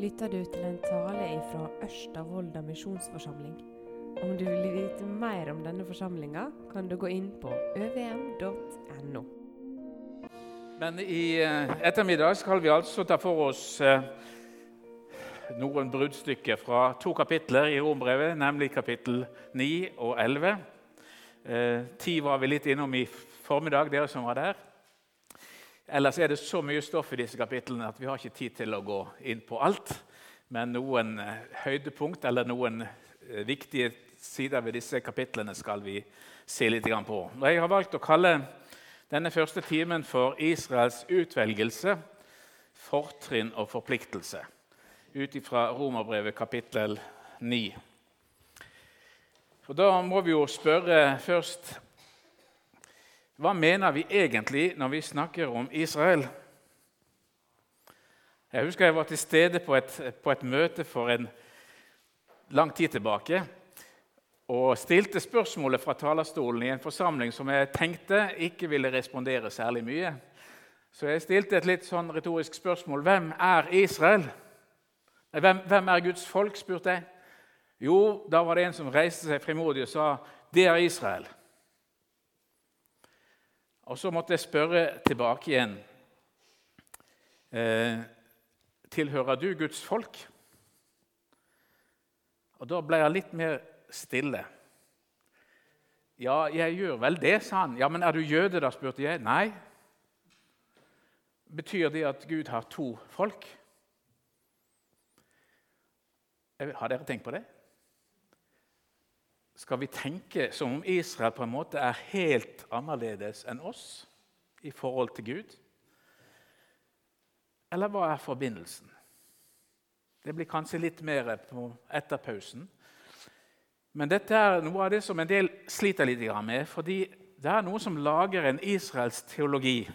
lytter du til en tale fra Ørsta misjonsforsamling. Om du vil vite mer om denne forsamlinga, kan du gå inn på øvm.no. Men i eh, ettermiddag skal vi altså ta for oss eh, noen bruddstykker fra to kapitler i Rombrevet, nemlig kapittel 9 og 11. Eh, ti var vi litt innom i formiddag, dere som var der. Ellers er det så mye stoff i disse kapitlene at vi har ikke tid til å gå inn på alt. Men noen eh, høydepunkt eller noen eh, viktige sider ved disse kapitlene skal vi se litt på. Jeg har valgt å kalle denne første timen for Israels utvelgelse, fortrinn og forpliktelse. Ut ifra Romerbrevet kapittel 9. Og Da må vi jo spørre først hva mener vi egentlig når vi snakker om Israel? Jeg husker jeg var til stede på et, på et møte for en lang tid tilbake og stilte spørsmålet fra talerstolen i en forsamling som jeg tenkte ikke ville respondere særlig mye. Så jeg stilte et litt sånn retorisk spørsmål. Hvem er Israel? Hvem, hvem er Guds folk? spurte jeg. Jo, da var det en som reiste seg frimodig og sa det er Israel. Og så måtte jeg spørre tilbake igjen. Eh, tilhører du Guds folk? Og Da ble jeg litt mer stille. Ja, jeg gjør vel det, sa han. Ja, Men er du jøde, da? spurte jeg. Nei. Betyr det at Gud har to folk? Har dere tenkt på det? Skal vi tenke som om Israel på en måte er helt annerledes enn oss i forhold til Gud? Eller hva er forbindelsen? Det blir kanskje litt mer etter pausen. Men dette er noe av det som en del sliter litt med. fordi det er noen som lager en Israels teologi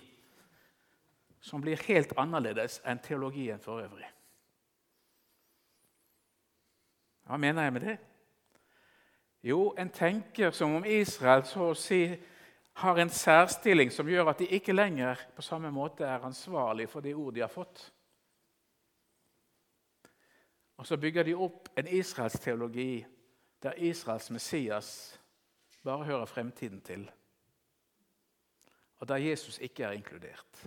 som blir helt annerledes enn teologien for øvrig. Hva mener jeg med det? Jo, en tenker som om Israel så å si har en særstilling som gjør at de ikke lenger på samme måte er ansvarlig for de ord de har fått. Og så bygger de opp en israelsk teologi der Israels Messias bare hører fremtiden til, og der Jesus ikke er inkludert.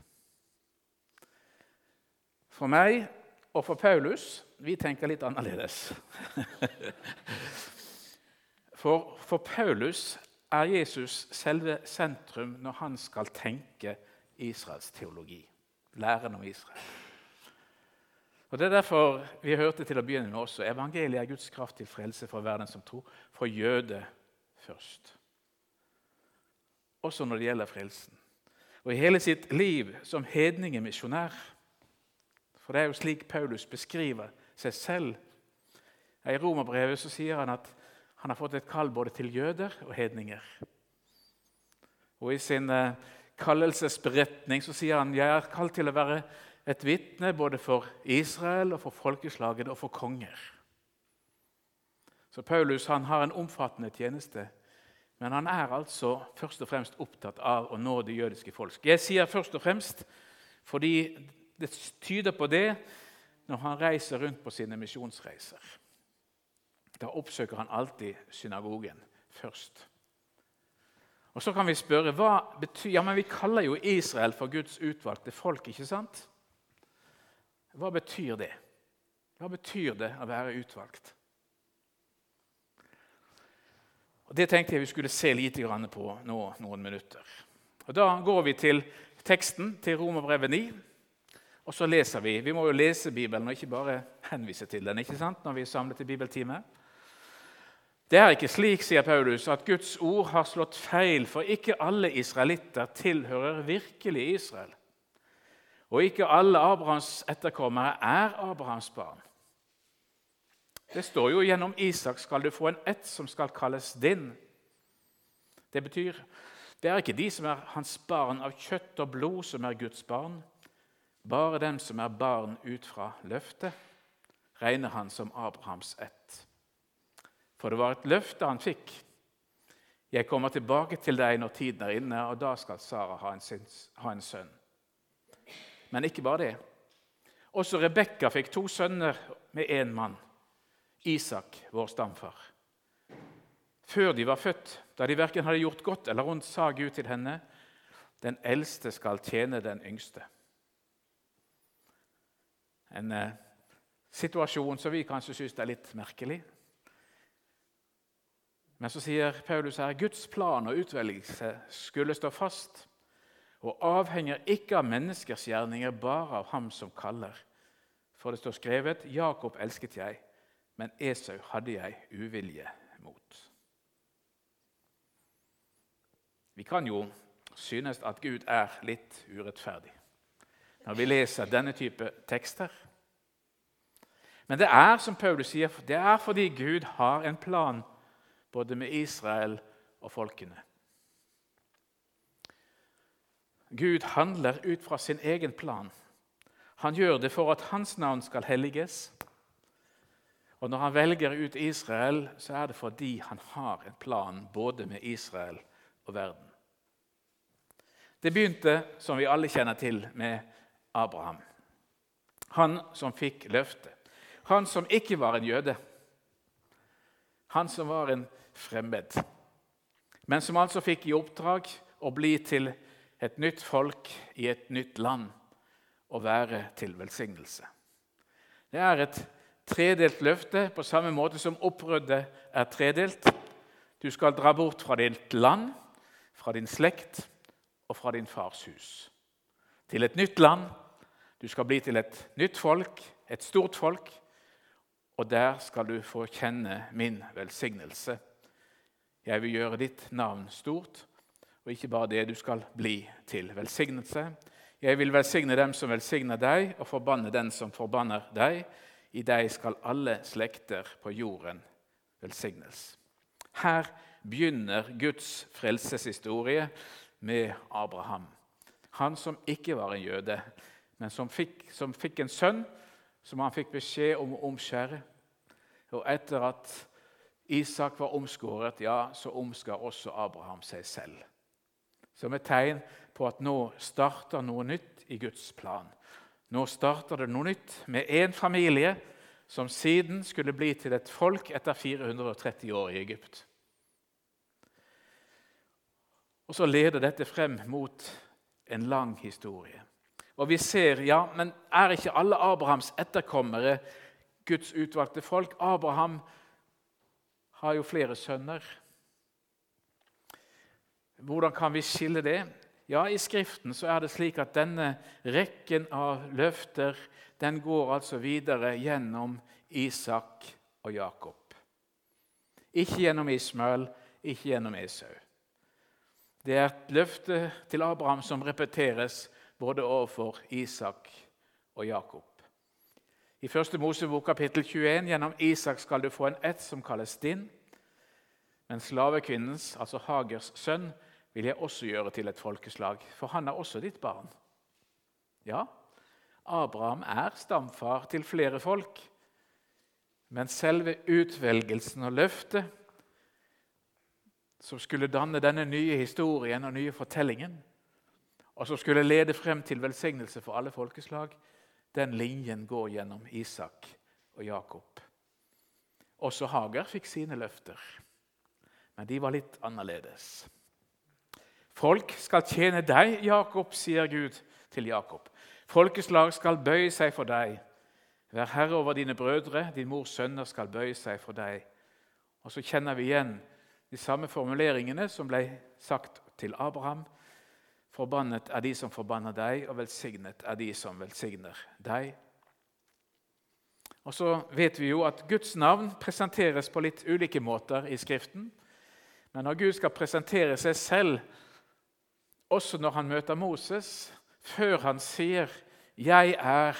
For meg og for Paulus vi tenker litt annerledes. For, for Paulus er Jesus selve sentrum når han skal tenke Israels teologi, læren om Israel. Og Det er derfor vi hørte til å begynne med også evangeliet er Guds kraft til frelse for verden som tror, for jøde først. Også når det gjelder frelsen. Og i hele sitt liv som hedningemisjonær. For det er jo slik Paulus beskriver seg selv. I Romerbrevet så sier han at han har fått et kall både til jøder og hedninger. Og I sin eh, kallelsesberetning så sier han jeg er kalt til å være et vitne både for Israel, og for folkeslaget og for konger. Så Paulus han har en omfattende tjeneste, men han er altså først og fremst opptatt av å nå det jødiske folk. Jeg sier først og fremst fordi det tyder på det når han reiser rundt på sine misjonsreiser. Da oppsøker han alltid synagogen først. Og Så kan vi spørre hva betyr, ja, men Vi kaller jo Israel for Guds utvalgte folk. ikke sant? Hva betyr det? Hva betyr det å være utvalgt? Og Det tenkte jeg vi skulle se litt på nå noen minutter. Og Da går vi til teksten til Romerbrevet 9. Og så leser vi. Vi må jo lese Bibelen og ikke bare henvise til den ikke sant, når vi er samlet til bibeltime. Det er ikke slik, sier Paulus, at Guds ord har slått feil, for ikke alle israelitter tilhører virkelig Israel. Og ikke alle Abrahams etterkommere er Abrahams barn. Det står jo gjennom Isak skal du få en ett som skal kalles din. Det betyr det er ikke de som er hans barn av kjøtt og blod, som er Guds barn. Bare dem som er barn ut fra løftet, regner han som Abrahams ett. For det var et løfte han fikk. Jeg kommer tilbake til deg når tiden er inne, og da skal Sara ha en, ha en sønn. Men ikke bare det. Også Rebekka fikk to sønner med én mann, Isak, vår stamfar. Før de var født, da de verken hadde gjort godt eller ondt, sa Gud til henne, den eldste skal tjene den yngste. En eh, situasjon som vi kanskje syns er litt merkelig. Men så sier Paulus her Guds plan og utvelgelse skulle stå fast og avhenger ikke av menneskers gjerninger, bare av ham som kaller. For det står skrevet:" Jakob elsket jeg, men Esau hadde jeg uvilje mot. Vi kan jo synes at Gud er litt urettferdig når vi leser denne type tekster. Men det er som Paulus sier, det er fordi Gud har en plan både med Israel og folkene. Gud handler ut fra sin egen plan. Han gjør det for at hans navn skal helliges. Og når han velger ut Israel, så er det fordi han har en plan både med Israel og verden. Det begynte, som vi alle kjenner til, med Abraham. Han som fikk løftet. Han som ikke var en jøde. Han som var en fremmed. Men som altså fikk i oppdrag å bli til et nytt folk i et nytt land og være til velsignelse. Det er et tredelt løfte, på samme måte som oppryddet er tredelt. Du skal dra bort fra ditt land, fra din slekt og fra din fars hus. Til et nytt land. Du skal bli til et nytt folk, et stort folk. Og der skal du få kjenne min velsignelse. Jeg vil gjøre ditt navn stort, og ikke bare det, du skal bli til velsignelse. Jeg vil velsigne dem som velsigner deg, og forbanne den som forbanner deg. I deg skal alle slekter på jorden velsignes. Her begynner Guds frelseshistorie med Abraham. Han som ikke var en jøde, men som fikk, som fikk en sønn som han fikk beskjed om å omskjære. Og etter at Isak var omskåret, ja, så omskar også Abraham seg selv. Som et tegn på at nå starter noe nytt i Guds plan. Nå starter det noe nytt med én familie som siden skulle bli til et folk etter 430 år i Egypt. Og så leder dette frem mot en lang historie. Og vi ser, ja, men er ikke alle Abrahams etterkommere Guds utvalgte folk? Abraham har jo flere sønner. Hvordan kan vi skille det? Ja, I Skriften så er det slik at denne rekken av løfter den går altså videre gjennom Isak og Jakob. Ikke gjennom Ismael, ikke gjennom Esau. Det er et løfte til Abraham som repeteres både overfor Isak og Jakob. I 1. Mosebok kapittel 21 gjennom Isak skal du få en ett som kalles din. Men slavekvinnens, altså Hagers sønn, vil jeg også gjøre til et folkeslag, for han er også ditt barn. Ja, Abraham er stamfar til flere folk, men selve utvelgelsen og løftet som skulle danne denne nye historien og nye fortellingen, og som skulle lede frem til velsignelse for alle folkeslag, den linjen går gjennom Isak og Jakob. Også Hager fikk sine løfter, men de var litt annerledes. Folk skal tjene deg, Jakob, sier Gud til Jakob. Folkeslag skal bøye seg for deg. Vær herre over dine brødre, din mors sønner skal bøye seg for deg. Og så kjenner vi igjen de samme formuleringene som ble sagt til Abraham. Forbannet er de som forbanner deg, og velsignet er de som velsigner deg. Og så vet vi jo at Guds navn presenteres på litt ulike måter i Skriften. Men når Gud skal presentere seg selv, også når han møter Moses, før han sier 'Jeg er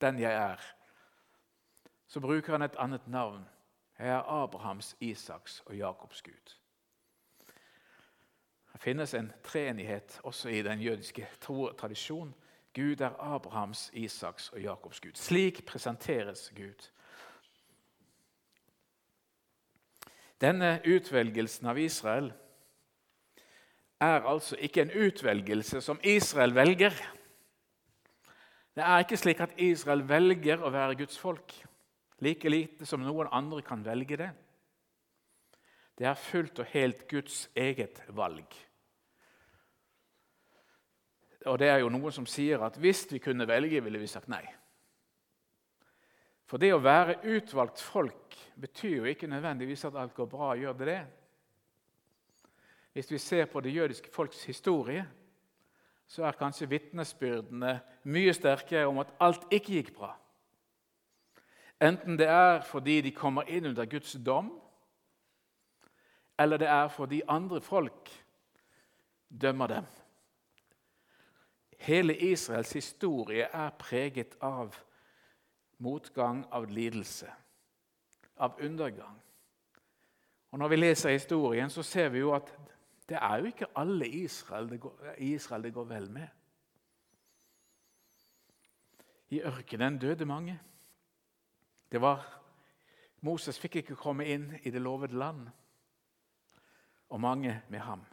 den jeg er', så bruker han et annet navn. Jeg er Abrahams, Isaks og Jakobs Gud. Det finnes en treenighet også i den jødiske tro tradisjon. Gud er Abrahams, Isaks og Jakobs Gud. Slik presenteres Gud. Denne utvelgelsen av Israel er altså ikke en utvelgelse som Israel velger. Det er ikke slik at Israel velger å være Guds folk, like lite som noen andre kan velge det. Det er fullt og helt Guds eget valg. Og det er jo noen som sier at hvis vi kunne velge, ville vi sagt nei. For det å være utvalgt folk betyr jo ikke nødvendigvis at alt går bra. Gjør det det? Hvis vi ser på det jødiske folks historie, så er kanskje vitnesbyrdene mye sterkere om at alt ikke gikk bra. Enten det er fordi de kommer inn under Guds dom, eller det er fordi andre folk dømmer dem. Hele Israels historie er preget av motgang, av lidelse, av undergang. Og Når vi leser historien, så ser vi jo at det er jo ikke alle Israel det går, Israel det går vel med. I ørkenen døde mange. Det var, Moses fikk ikke komme inn i det lovede land, og mange med ham.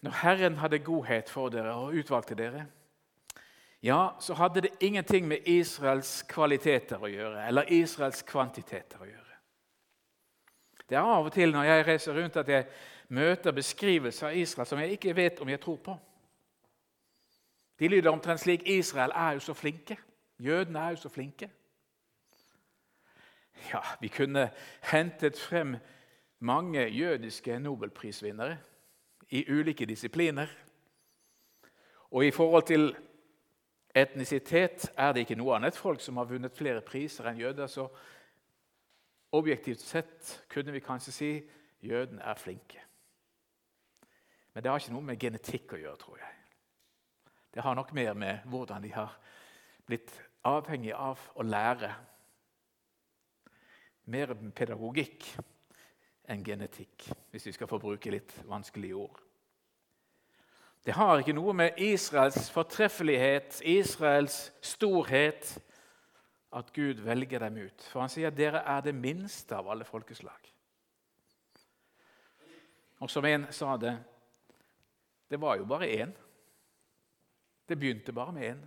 Når Herren hadde godhet for dere og utvalgte dere, ja, så hadde det ingenting med Israels kvaliteter å gjøre eller Israels kvantiteter å gjøre. Det er av og til når jeg reiser rundt at jeg møter beskrivelser av Israel som jeg ikke vet om jeg tror på. De lyder omtrent slik Israel er jo så flinke. Jødene er jo så flinke. Ja, Vi kunne hentet frem mange jødiske nobelprisvinnere i ulike disipliner. Og i forhold til etnisitet er det ikke noe annet folk som har vunnet flere priser enn jøder. så Objektivt sett kunne vi kanskje si jødene er flinke. Men det har ikke noe med genetikk å gjøre, tror jeg. Det har nok mer med hvordan de har blitt avhengig av å lære. Mer pedagogikk enn genetikk, hvis vi skal få bruke litt vanskelige ord. Det har ikke noe med Israels fortreffelighet, Israels storhet, at Gud velger dem ut. For han sier at dere er det minste av alle folkeslag. Og som en sa det Det var jo bare én. Det begynte bare med én.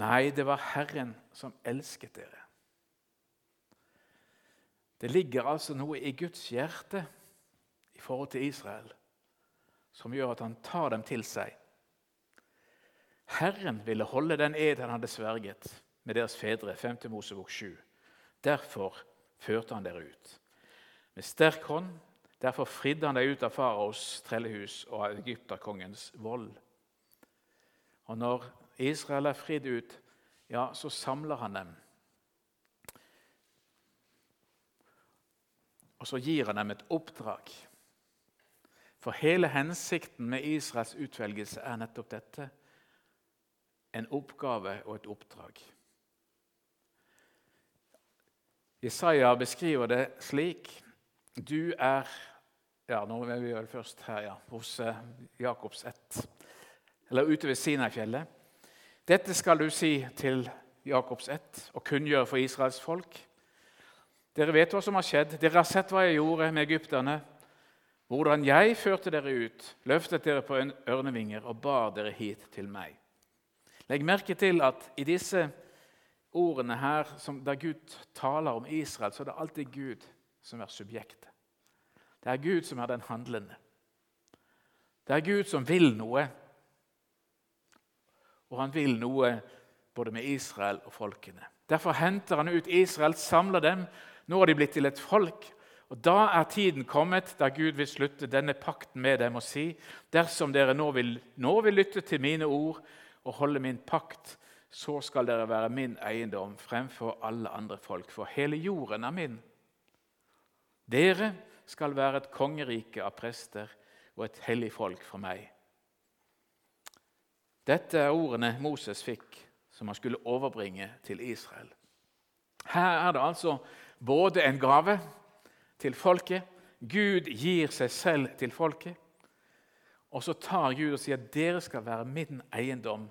Nei, det var Herren som elsket dere. Det ligger altså noe i Guds hjerte i forhold til Israel som gjør at han tar dem til seg Herren ville holde den ed han hadde sverget med deres fedre. 5. Mosebok 7. Derfor førte han dere ut. Med sterk hånd. Derfor fridde han deg ut av faraos trellehus og av egypterkongens vold. Og når Israel er fridd ut, ja, så samler han dem. Og så gir han dem et oppdrag. For hele hensikten med Israels utvelgelse er nettopp dette en oppgave og et oppdrag. Jesaja beskriver det slik Du er ja, Nå er vi vel først her, ja, hos eh, Jakobs ett, eller ute ved Sinai-fjellet. Dette skal du si til Jakobs ett og kunngjøre for Israels folk. Dere vet hva som har skjedd. Dere har sett hva jeg gjorde med egypterne. Hvordan jeg førte dere ut, løftet dere på ørnevinger og bar dere hit til meg. Legg merke til at i disse ordene her, der Gud taler om Israel, så er det alltid Gud som er subjektet. Det er Gud som er den handlende. Det er Gud som vil noe. Og han vil noe både med Israel og folkene. Derfor henter han ut Israel, samler dem. Nå har de blitt til et folk. Og Da er tiden kommet da Gud vil slutte denne pakten med dem og si dersom dere nå vil, nå vil lytte til mine ord og holde min pakt, så skal dere være min eiendom fremfor alle andre folk, for hele jorden er min. Dere skal være et kongerike av prester og et hellig folk for meg. Dette er ordene Moses fikk, som han skulle overbringe til Israel. Her er det altså både en gave til folket Gud gir seg selv til folket. Og så tar Gud og sier at dere skal være min eiendom.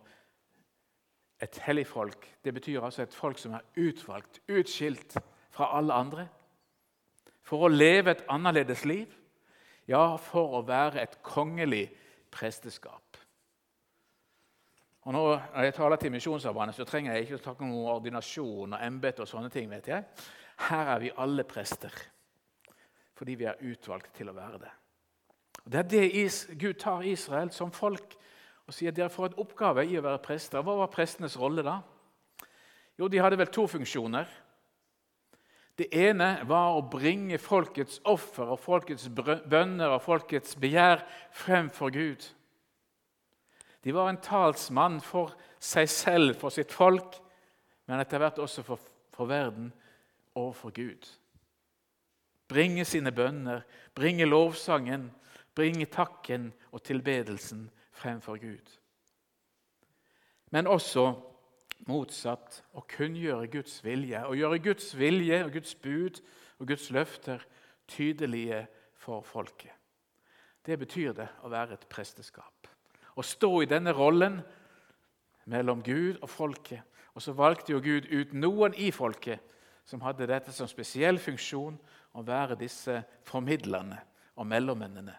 Et hellig folk. Det betyr altså et folk som er utvalgt, utskilt fra alle andre. For å leve et annerledes liv. Ja, for å være et kongelig presteskap. Og nå, Når jeg taler til Misjonsarbeidet, så trenger jeg ikke å snakke om ordinasjon og embete. og sånne ting, vet jeg. Her er vi alle prester fordi vi er utvalgt til å være det. Og det er det Gud tar Israel som folk og sier dere får en oppgave i å være prester. Hva var prestenes rolle da? Jo, De hadde vel to funksjoner. Det ene var å bringe folkets offer og folkets bønner og folkets begjær frem for Gud. De var en talsmann for seg selv, for sitt folk, men etter hvert også for, for verden og for Gud. Bringe sine bønner, bringe lovsangen, bringe takken og tilbedelsen fremfor Gud. Men også motsatt å kunngjøre Guds vilje. Å gjøre Guds vilje og Guds bud og Guds løfter tydelige for folket. Det betyr det å være et presteskap å stå i denne rollen mellom Gud og folket. Og så valgte jo Gud ut noen i folket som hadde dette som spesiell funksjon å være disse formidlerne og mellommennene.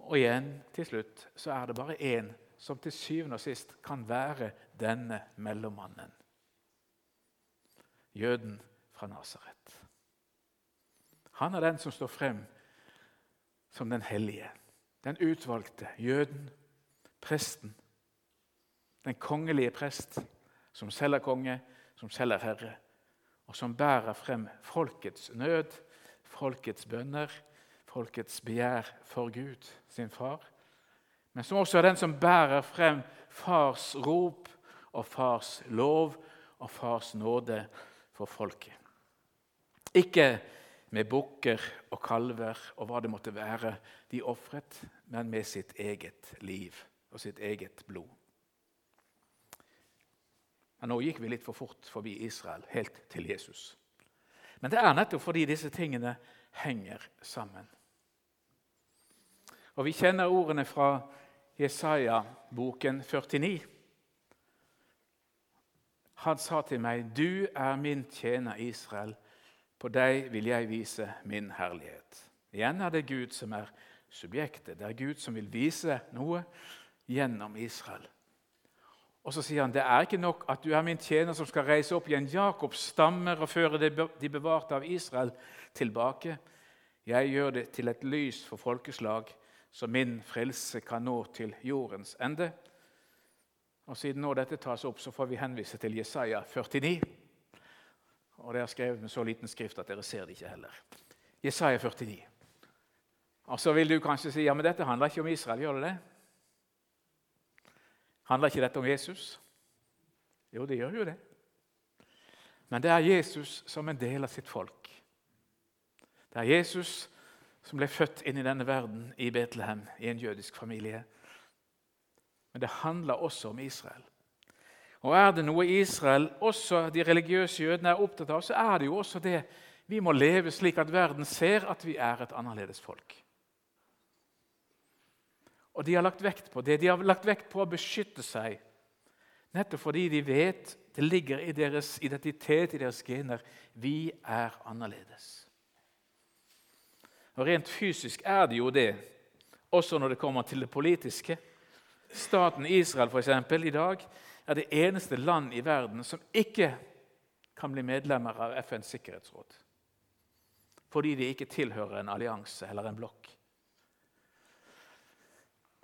Og igjen, til slutt, så er det bare én som til syvende og sist kan være denne mellommannen. Jøden fra Nasaret. Han er den som står frem som den hellige, den utvalgte jøden presten, den kongelige prest, som selv er konge, som selv er herre, og som bærer frem folkets nød, folkets bønner, folkets begjær for Gud, sin far, men som også er den som bærer frem fars rop og fars lov og fars nåde for folket. Ikke med bukker og kalver og hva det måtte være de ofret, men med sitt eget liv og sitt eget blod. Men nå gikk vi litt for fort forbi Israel, helt til Jesus. Men det er nettopp fordi disse tingene henger sammen. Og Vi kjenner ordene fra Jesaja-boken 49. Han sa til meg, 'Du er min tjener Israel. På deg vil jeg vise min herlighet.' Igjen er det Gud som er subjektet. Det er Gud som vil vise noe, gjennom Israel. Og så sier han det er ikke nok at du er min tjener som skal reise opp igjen Jakobs stammer og føre de bevarte av Israel tilbake. Jeg gjør det til et lys for folkeslag, så min frelse kan nå til jordens ende. Og Siden nå dette tas opp, så får vi henvise til Jesaja 49. Og Det er skrevet med så liten skrift at dere ser det ikke heller. Jesaja 49. Og Så vil du kanskje si ja, men dette handler ikke om Israel. gjør det det? Handler ikke dette om Jesus? Jo, det gjør jo det. Men det er Jesus som en del av sitt folk. Det er Jesus som ble født inn i denne verden i Betlehem, i en jødisk familie. Men det handler også om Israel. Og er det noe Israel, også de religiøse jødene, er opptatt av, så er det jo også det vi må leve slik at verden ser at vi er et annerledes folk. Og de har lagt vekt på det. De har lagt vekt på å beskytte seg. Nettopp fordi de vet det ligger i deres identitet, i deres gener. Vi er annerledes. Og Rent fysisk er det jo det, også når det kommer til det politiske. Staten Israel for eksempel, i dag er det eneste land i verden som ikke kan bli medlemmer av FNs sikkerhetsråd. Fordi de ikke tilhører en allianse eller en blokk.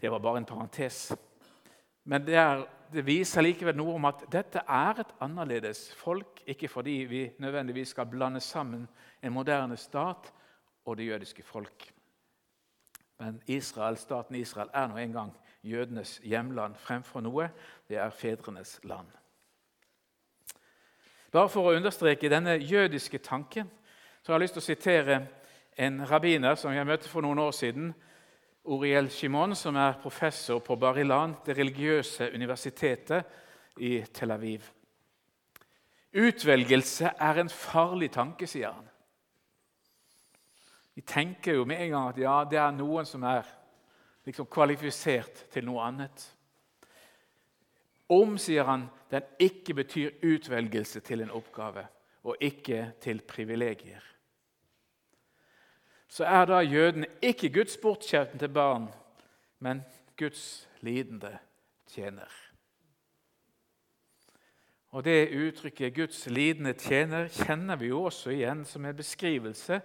Det var bare en parentes. Men det, er, det, viser likevel noe om at dette er et annerledes folk. Ikke fordi vi nødvendigvis skal blande sammen en moderne stat og det jødiske folk. Men Israel, staten Israel er nå engang jødenes hjemland fremfor noe. Det er fedrenes land. Bare for å understreke denne jødiske tanken så har jeg lyst til å sitere en rabbiner som jeg møtte for noen år siden, Uriel Shimon, som er professor på Barilan, det religiøse universitetet i Tel Aviv. Utvelgelse er en farlig tanke, sier han. Vi tenker jo med en gang at ja, det er noen som er liksom kvalifisert til noe annet. Om, sier han, den ikke betyr utvelgelse til en oppgave og ikke til privilegier. Så er da jødene ikke Guds bortskjemte barn, men Guds lidende tjener. Og Det uttrykket 'Guds lidende tjener' kjenner vi jo også igjen som en beskrivelse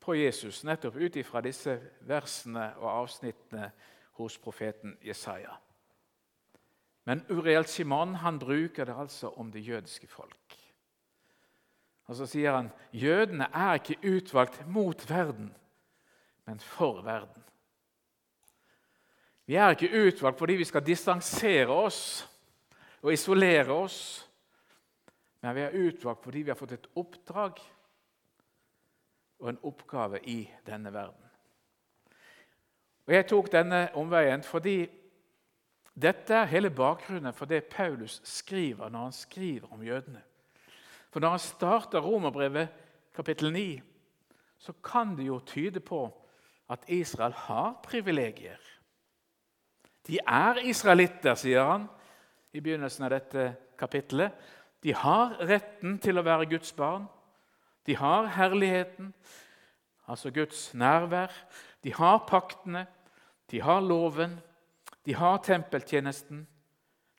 på Jesus, nettopp ut ifra disse versene og avsnittene hos profeten Jesaja. Men Uriel Shimon han bruker det altså om det jødiske folk. Og Så sier han jødene er ikke utvalgt mot verden, men for verden. Vi er ikke utvalgt fordi vi skal distansere oss og isolere oss, men vi er utvalgt fordi vi har fått et oppdrag og en oppgave i denne verden. Og Jeg tok denne omveien fordi dette er hele bakgrunnen for det Paulus skriver når han skriver om jødene. For når han starter Romerbrevet kapittel 9, så kan det jo tyde på at Israel har privilegier. De er israelitter, sier han i begynnelsen av dette kapittelet. De har retten til å være Guds barn. De har herligheten, altså Guds nærvær. De har paktene, de har loven, de har tempeltjenesten.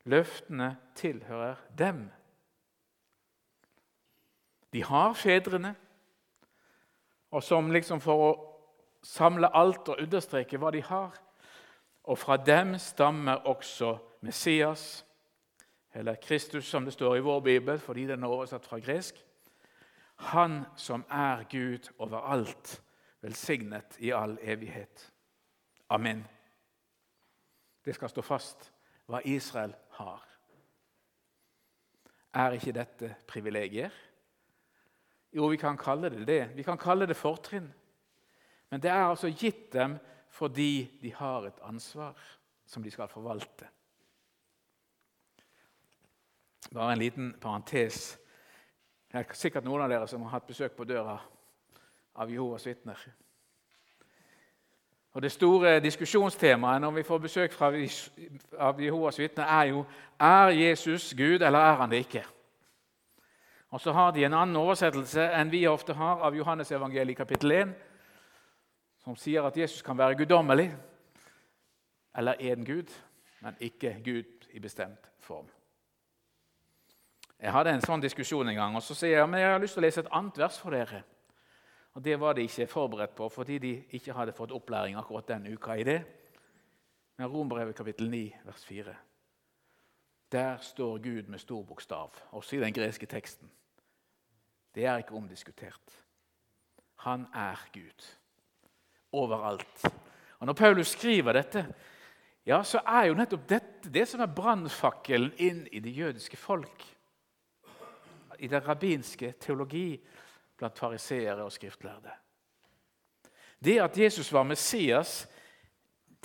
Løftene tilhører dem. De har fedrene, og som liksom for å samle alt og understreke hva de har Og fra dem stammer også Messias, eller Kristus, som det står i vår bibel, fordi den er oversatt fra gresk. Han som er Gud overalt, velsignet i all evighet. Amen. Det skal stå fast hva Israel har. Er ikke dette privilegier? Jo, vi kan kalle det det. Vi kan kalle det fortrinn. Men det er altså gitt dem fordi de har et ansvar som de skal forvalte. Bare en liten parentes. Det er sikkert noen av dere som har hatt besøk på døra av Jehovas vitner. Og Det store diskusjonstemaet når vi får besøk fra, av Jehovas vitner, er jo er Jesus Gud, eller er han det ikke. Og Så har de en annen oversettelse enn vi ofte har av Johannes evangeliet kapittel 1, som sier at Jesus kan være guddommelig, eller en Gud, men ikke Gud i bestemt form. Jeg hadde en sånn diskusjon en gang, og så sier jeg men jeg har lyst til å lese et annet vers for dere. Og Det var de ikke forberedt på, fordi de ikke hadde fått opplæring akkurat den uka i det. Men Rombrevet kapittel 9, vers 4. Der står Gud med stor bokstav, også i den greske teksten. Det er ikke omdiskutert. Han er Gud. Overalt. Og Når Paulus skriver dette, ja, så er jo nettopp dette det som er brannfakkelen inn i det jødiske folk. I den rabbinske teologi blant fariseere og skriftlærde. Det at Jesus var Messias,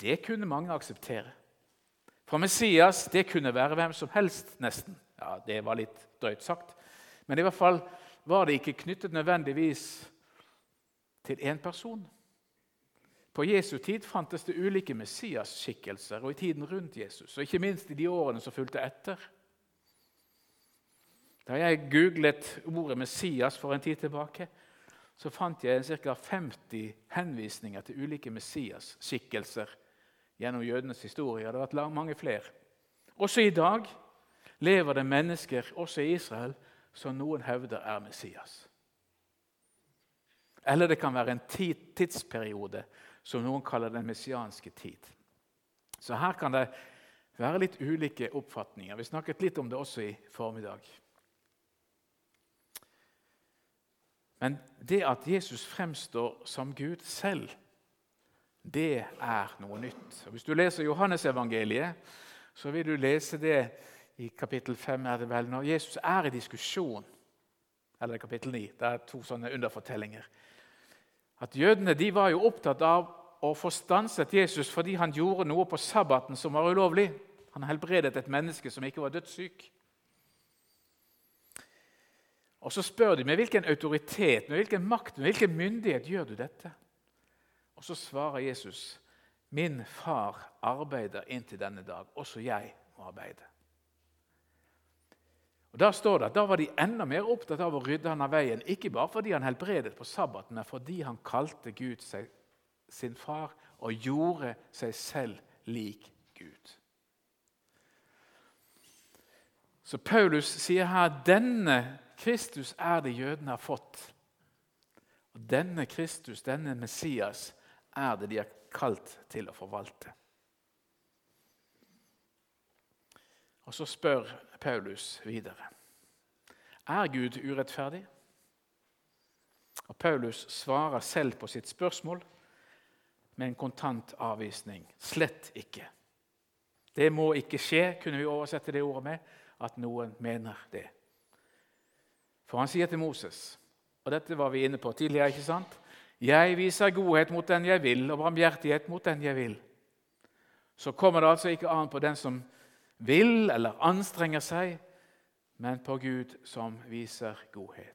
det kunne mange akseptere. For Messias det kunne være hvem som helst, nesten. Ja, Det var litt drøyt sagt. Men i hvert fall var det ikke knyttet nødvendigvis til én person. På Jesu tid fantes det ulike Messias-skikkelser, og i tiden rundt Jesus, og ikke minst i de årene som fulgte etter. Da jeg googlet ordet Messias for en tid tilbake, så fant jeg ca. 50 henvisninger til ulike Messias-skikkelser gjennom jødenes historie. Det har vært mange flere. Også i dag lever det mennesker, også i Israel, som noen hevder er Messias. Eller det kan være en tidsperiode som noen kaller den messianske tid. Så her kan det være litt ulike oppfatninger. Vi snakket litt om det også i formiddag. Men det at Jesus fremstår som Gud selv, det er noe nytt. Og hvis du leser Johannesevangeliet, så vil du lese det i kapittel 5, er det vel, når Jesus er i diskusjon. Eller kapittel 9. Det er to sånne underfortellinger. At Jødene de var jo opptatt av å få stanset Jesus fordi han gjorde noe på sabbaten som var ulovlig. Han helbredet et menneske som ikke var dødssyk. Og Så spør de med hvilken autoritet, med hvilken makt, med hvilken myndighet gjør du dette? Og Så svarer Jesus, 'Min far arbeider inntil denne dag. Også jeg må arbeide.' Og Da står det at da var de enda mer opptatt av å rydde han av veien, ikke bare fordi han helbredet på sabbaten, men fordi han kalte Gud seg, sin far og gjorde seg selv lik Gud. Så Paulus sier her denne Kristus er det jødene har fått. Og Denne Kristus, denne Messias, er det de er kalt til å forvalte. Og Så spør Paulus videre. Er Gud urettferdig? Og Paulus svarer selv på sitt spørsmål med en kontant avvisning. Slett ikke. Det må ikke skje, kunne vi oversette det ordet med, at noen mener det. For han sier til Moses, og dette var vi inne på tidligere ikke sant? Jeg viser godhet mot den jeg vil, og barmhjertighet mot den jeg vil. Så kommer det altså ikke an på den som vil eller anstrenger seg, men på Gud som viser godhet.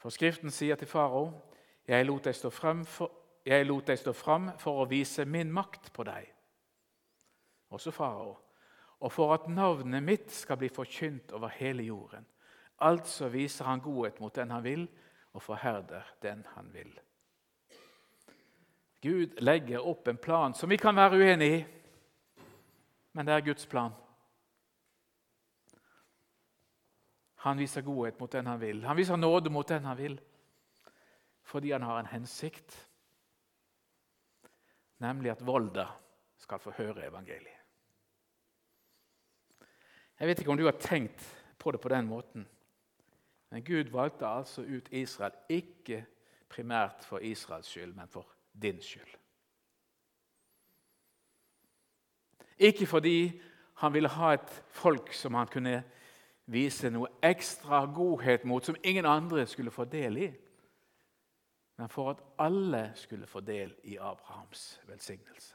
For Skriften sier til farao, 'Jeg lot deg stå frem for, jeg lot deg stå fram for å vise min makt på deg.' Også farao. Og for at navnet mitt skal bli forkynt over hele jorden. Altså viser han godhet mot den han vil, og forherder den han vil. Gud legger opp en plan som vi kan være uenig i, men det er Guds plan. Han viser godhet mot den han vil. Han viser nåde mot den han vil, fordi han har en hensikt, nemlig at Volda skal få høre evangeliet. Jeg vet ikke om du har tenkt på det på den måten, men Gud valgte altså ut Israel ikke primært for Israels skyld, men for din skyld. Ikke fordi han ville ha et folk som han kunne vise noe ekstra godhet mot, som ingen andre skulle få del i, men for at alle skulle få del i Abrahams velsignelse.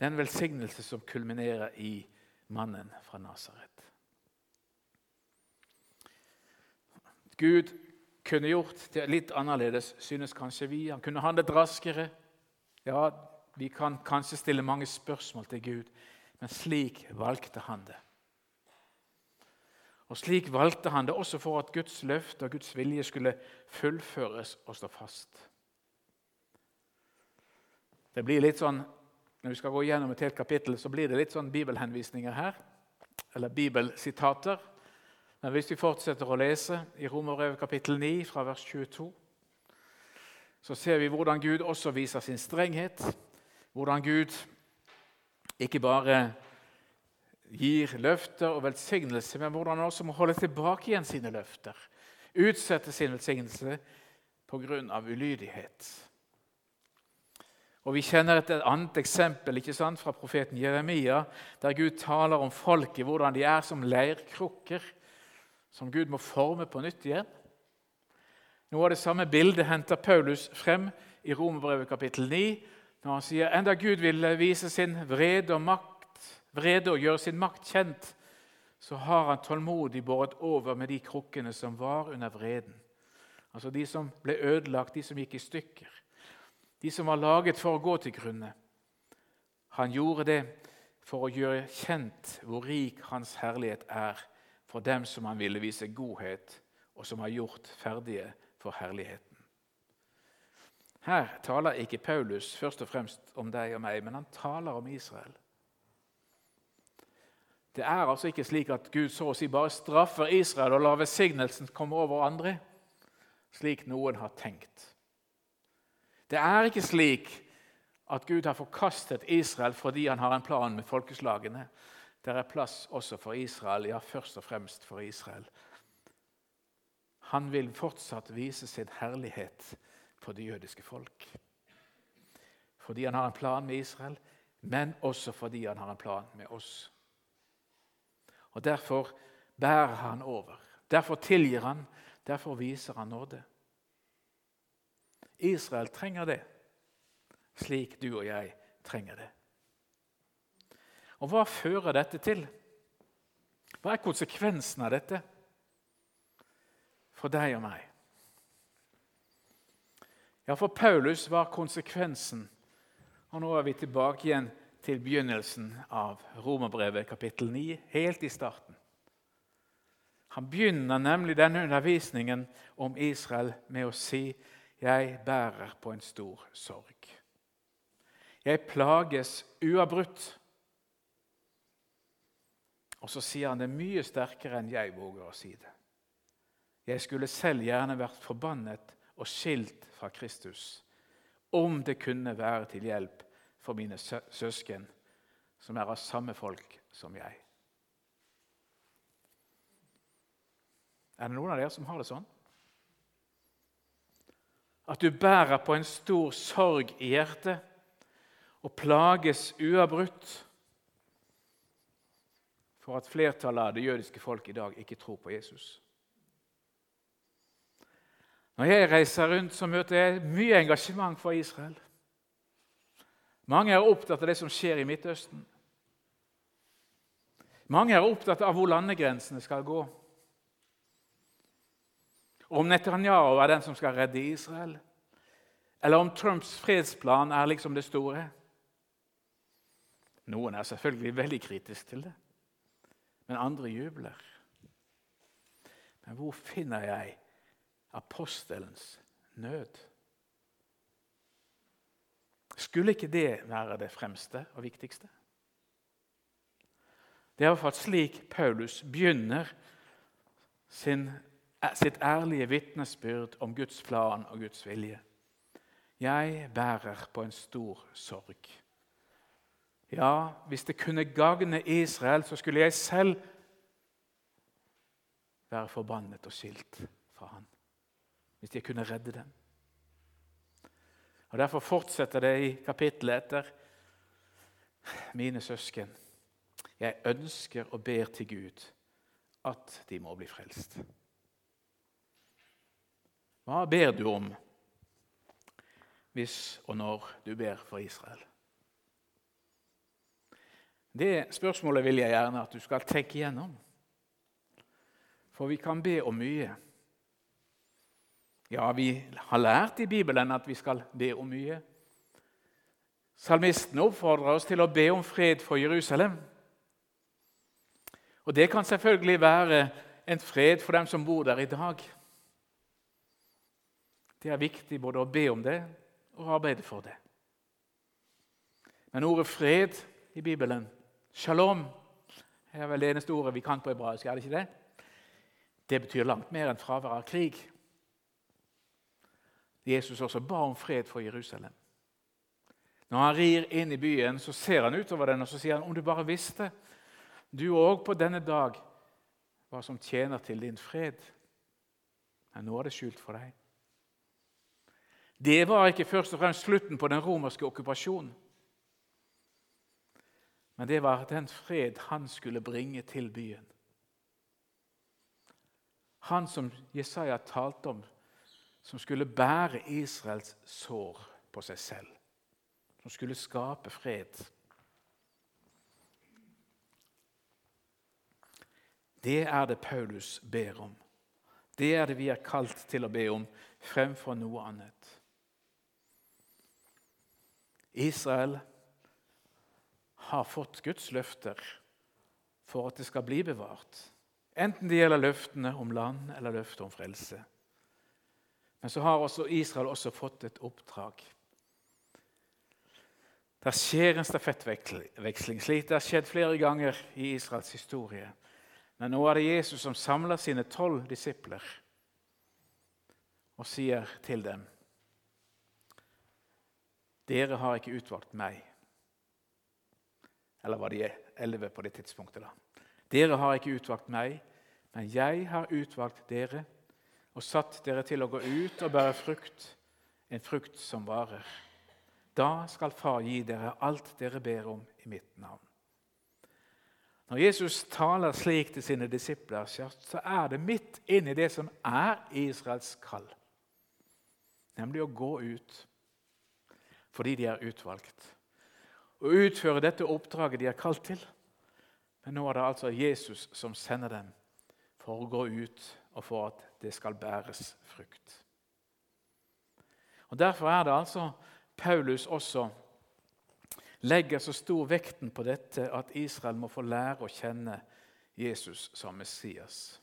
Den velsignelse som kulminerer i mannen fra Nasaret. Gud kunne gjort det litt annerledes, synes kanskje vi. Han kunne handlet raskere. Ja, vi kan kanskje stille mange spørsmål til Gud, men slik valgte han det. Og Slik valgte han det også for at Guds løfte og Guds vilje skulle fullføres og stå fast. Det blir litt sånn, Når vi skal gå gjennom et helt kapittel, så blir det litt sånn bibelhenvisninger her, eller bibelsitater. Men hvis vi fortsetter å lese i Romerbrevet kapittel 9, fra vers 22, så ser vi hvordan Gud også viser sin strenghet. Hvordan Gud ikke bare gir løfter og velsignelse, men hvordan han også må holde tilbake igjen sine løfter. Utsette sin velsignelse pga. ulydighet. Og Vi kjenner et annet eksempel ikke sant, fra profeten Jeremia, der Gud taler om folket, hvordan de er som leirkrukker, som Gud må forme på nytt igjen. Noe av det samme bildet henter Paulus frem i Romerbrevet kapittel 9, når han sier enda Gud vil vise sin vrede og makt vrede og gjøre sin makt kjent, så har han tålmodig båret over med de krukkene som var under vreden. Altså de som ble ødelagt, de som gikk i stykker. De som var laget for å gå til grunne. Han gjorde det for å gjøre kjent hvor rik hans herlighet er for dem som han ville vise godhet, og som har gjort ferdige for herligheten. Her taler ikke Paulus først og fremst om deg og meg, men han taler om Israel. Det er altså ikke slik at Gud så å si bare straffer Israel og lar velsignelsen komme over andre, slik noen har tenkt. Det er ikke slik at Gud har forkastet Israel fordi han har en plan med folkeslagene. Det er plass også for Israel, ja, først og fremst for Israel. Han vil fortsatt vise sin herlighet for det jødiske folk. Fordi han har en plan med Israel, men også fordi han har en plan med oss. Og Derfor bærer han over. Derfor tilgir han. Derfor viser han nåde. Israel trenger det, slik du og jeg trenger det. Og Hva fører dette til? Hva er konsekvensen av dette for deg og meg? Ja, For Paulus var konsekvensen Og nå er vi tilbake igjen til begynnelsen av Romerbrevet kapittel 9, helt i starten. Han begynner nemlig denne undervisningen om Israel med å si 'Jeg bærer på en stor sorg'. Jeg plages uavbrutt. Og så sier han det mye sterkere enn jeg våger å si det. Jeg skulle selv gjerne vært forbannet og skilt fra Kristus om det kunne være til hjelp for mine søsken, som er av samme folk som jeg. Er det noen av dere som har det sånn? At du bærer på en stor sorg i hjertet og plages uavbrutt for at flertallet av det jødiske folk i dag ikke tror på Jesus. Når jeg reiser rundt, så møter jeg mye engasjement for Israel. Mange er opptatt av det som skjer i Midtøsten. Mange er opptatt av hvor landegrensene skal gå. Om Netanyahu er den som skal redde Israel, eller om Trumps fredsplan er liksom det store. Noen er selvfølgelig veldig kritisk til det, men andre jubler. Men hvor finner jeg apostelens nød. Skulle ikke det være det fremste og viktigste? Det er iallfall slik Paulus begynner sin, sitt ærlige vitnesbyrd om Guds plan og Guds vilje. Jeg bærer på en stor sorg. Ja, hvis det kunne gagne Israel, så skulle jeg selv være forbannet og skilt fra han hvis jeg kunne redde dem. Og Derfor fortsetter det i kapittelet etter. Mine søsken, jeg ønsker og ber til Gud at de må bli frelst. Hva ber du om hvis og når du ber for Israel? Det spørsmålet vil jeg gjerne at du skal tenke igjennom. For vi kan be om mye. Ja, vi har lært i Bibelen at vi skal be om mye. Salmisten oppfordrer oss til å be om fred for Jerusalem. Og Det kan selvfølgelig være en fred for dem som bor der i dag. Det er viktig både å be om det og arbeide for det. Men ordet 'fred' i Bibelen, 'shalom', er vel det eneste ordet vi kan på hebraisk. er det ikke det? Det betyr langt mer enn fravær av krig. Jesus også ba om fred for Jerusalem. Når han rir inn i byen, så ser han utover den og så sier han, om du bare visste, du òg på denne dag, hva som tjener til din fred. Men nå er det skjult for deg. Det var ikke først og fremst slutten på den romerske okkupasjonen. Men det var den fred han skulle bringe til byen. Han som Jesaja talte om som skulle bære Israels sår på seg selv. Som skulle skape fred. Det er det Paulus ber om. Det er det vi er kalt til å be om fremfor noe annet. Israel har fått Guds løfter for at det skal bli bevart. Enten det gjelder løftene om land eller løftet om frelse. Men så har også Israel også fått et oppdrag. Det skjer en stafettveksling, slik det har skjedd flere ganger i Israels historie. Men nå er det Jesus som samler sine tolv disipler og sier til dem Dere har ikke utvalgt meg. Eller var de elleve på det tidspunktet? da? Dere har ikke utvalgt meg, men jeg har utvalgt dere og satt dere til å gå ut og bære frukt, en frukt som varer. Da skal Far gi dere alt dere ber om i mitt navn. Når Jesus taler slik til sine disipler, så er det midt inni det som er Israels kall, nemlig å gå ut fordi de er utvalgt. og utføre dette oppdraget de er kalt til. Men nå er det altså Jesus som sender dem for å gå ut og for at det skal bæres frukt. Og Derfor er det altså Paulus også legger så stor vekten på dette at Israel må få lære å kjenne Jesus som Messias.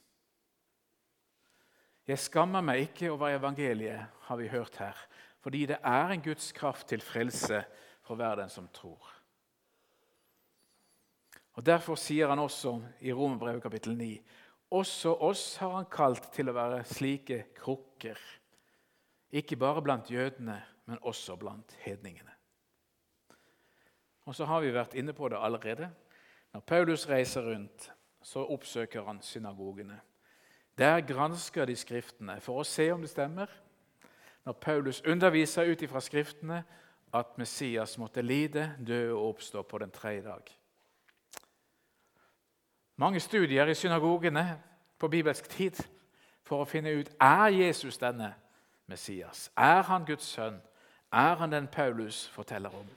Jeg skammer meg ikke over evangeliet, har vi hørt her, fordi det er en Guds kraft til frelse for hver den som tror. Og Derfor sier han også i Romerbrevet kapittel 9.: Også oss har han kalt til å være slike krukker, ikke bare blant jødene, men også blant hedningene. Og så har vi vært inne på det allerede. Når Paulus reiser rundt, så oppsøker han synagogene. Der gransker de Skriftene for å se om det stemmer. Når Paulus underviser ut ifra Skriftene at Messias måtte lide, dø og oppstå på den tredje dag. Mange studier i synagogene på bibelsk tid for å finne ut er Jesus denne Messias. Er han Guds sønn? Er han den Paulus forteller om?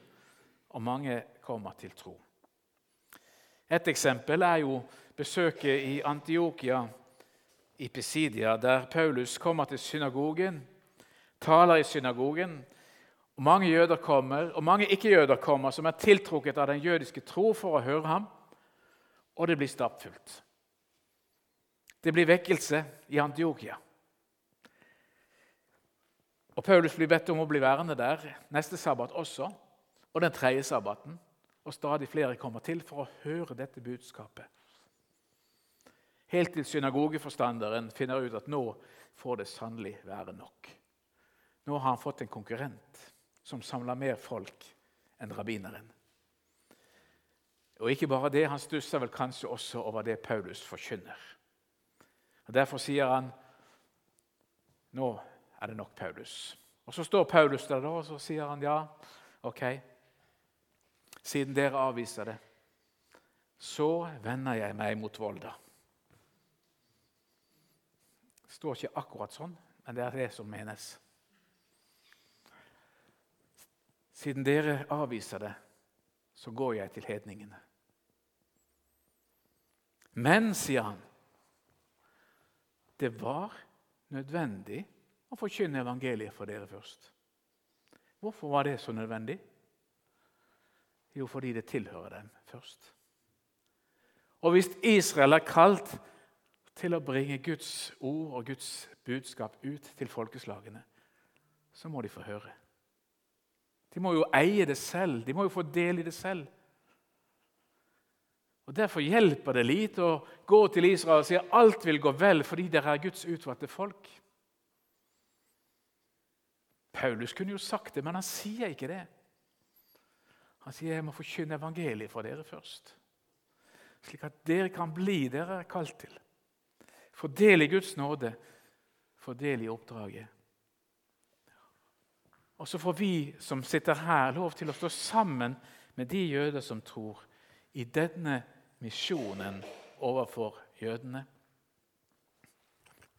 Og mange kommer til tro. Et eksempel er jo besøket i Antiokia i Pisidia, der Paulus kommer til synagogen, taler i synagogen. og Mange jøder kommer, og mange ikke-jøder kommer, som er tiltrukket av den jødiske tro for å høre ham, og det blir stappfullt. Det blir vekkelse i Antiokia. Og Paulus blir bedt om å bli værende der neste sabbat også, og den tredje sabbaten. Og stadig flere kommer til for å høre dette budskapet. Helt til synagogeforstanderen finner ut at nå får det sannelig være nok. Nå har han fått en konkurrent som samler mer folk enn rabbineren. Og ikke bare det, Han stusser vel kanskje også over det Paulus forkynner. Og Derfor sier han nå er det nok Paulus. Og Så står Paulus der da, og så sier han ja, ok, siden dere avviser det, så vender jeg meg mot Volda. Det står ikke akkurat sånn, men det er det som menes. Siden dere avviser det, så går jeg til hedningene. Men, sier han, det var nødvendig å forkynne evangeliet for dere først. Hvorfor var det så nødvendig? Jo, fordi det tilhører dem først. Og hvis Israel er kalt til å bringe Guds ord og Guds budskap ut til folkeslagene, så må de få høre. De må jo eie det selv. De må jo få del i det selv. Og Derfor hjelper det lite å gå til Israel og si at alt vil gå vel fordi dere er Guds utvalgte folk. Paulus kunne jo sagt det, men han sier ikke det. Han sier jeg må forkynne evangeliet for dere først, slik at dere kan bli dere er kalt til. Få del i Guds nåde, få del i oppdraget. Og så får vi som sitter her, lov til å stå sammen med de jøder som tror, i denne misjonen overfor jødene.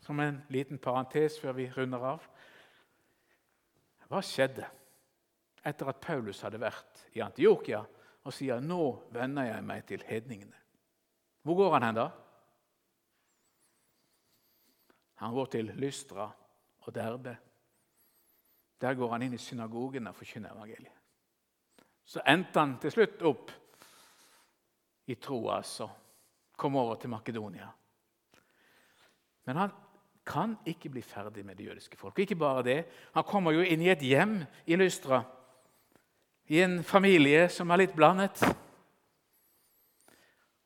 Som en liten parentes før vi runder av. Hva skjedde etter at Paulus hadde vært i Antiokia og sier nå vender jeg meg til hedningene? Hvor går han hen da? Han går til Lystra og Derbe. Der går han inn i synagogen og forkynner evangeliet. Så endte han til slutt opp i tro altså, kom over til Makedonia. Men han kan ikke bli ferdig med det jødiske folk. Ikke bare det, Han kommer jo inn i et hjem i Lystra, i en familie som er litt blandet.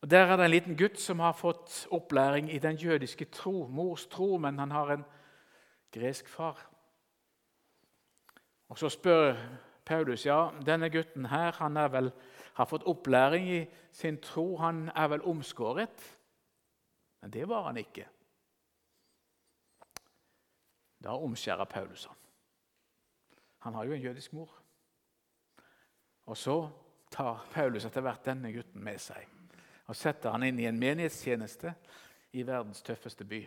Og Der er det en liten gutt som har fått opplæring i den jødiske tro, mors tro, men han har en gresk far. Og Så spør Paulus ja, denne gutten her, han er vel, har fått opplæring i sin tro. Han er vel omskåret? Men det var han ikke. Da omskjærer Paulus han. Han har jo en jødisk mor. Og så tar Paulus etter hvert denne gutten med seg og setter han inn i en menighetstjeneste i verdens tøffeste by,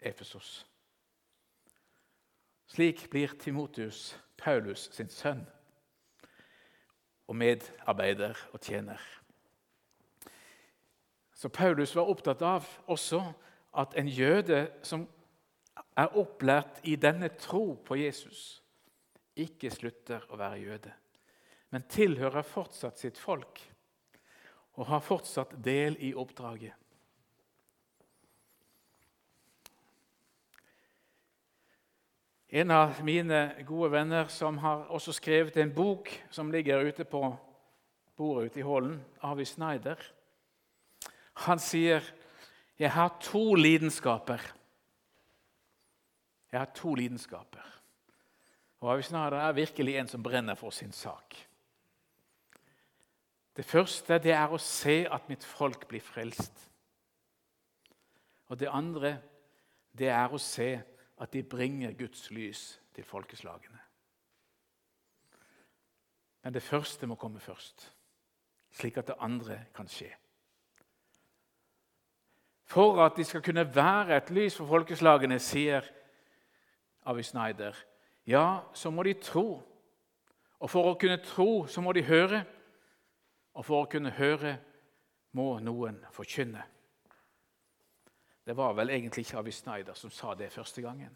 Efesos. Slik blir Timotius Paulus sin sønn og medarbeider og tjener. Så Paulus var opptatt av også at en jøde som er opplært i denne tro på Jesus, ikke slutter å være jøde, men tilhører fortsatt sitt folk og har fortsatt del i oppdraget. En av mine gode venner som har også skrevet en bok som ligger ute på bordet ute i hallen, Avi Snyder, han sier jeg har to lidenskaper. Jeg har to lidenskaper. Og Avi Snyder er virkelig en som brenner for sin sak. Det første det er å se at mitt folk blir frelst. Og det andre det er å se at de bringer Guds lys til folkeslagene. Men det første må komme først, slik at det andre kan skje. For at de skal kunne være et lys for folkeslagene, sier Avi Snyder, ja, så må de tro. Og for å kunne tro, så må de høre. Og for å kunne høre må noen forkynne. Det var vel egentlig ikke Avi Snyder som sa det første gangen.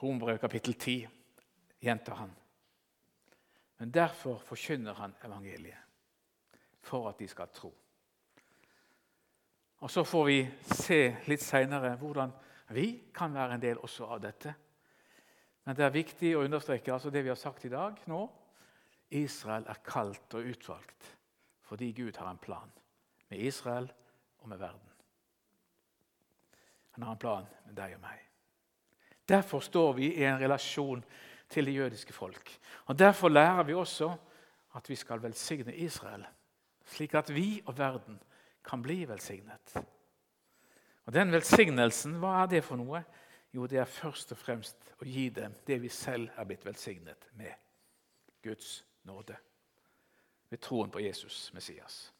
Rombrev kapittel 10 gjentar han. Men derfor forkynner han evangeliet, for at de skal tro. Og Så får vi se litt seinere hvordan vi kan være en del også av dette. Men det er viktig å understreke altså det vi har sagt i dag nå. Israel er kalt og utvalgt fordi Gud har en plan med Israel og med verden. Han har en plan med deg og meg. Derfor står vi i en relasjon til det jødiske folk. Og Derfor lærer vi også at vi skal velsigne Israel, slik at vi og verden kan bli velsignet. Og Den velsignelsen, hva er det for noe? Jo, det er først og fremst å gi dem det vi selv er blitt velsignet med Guds nåde. Ved troen på Jesus, Messias.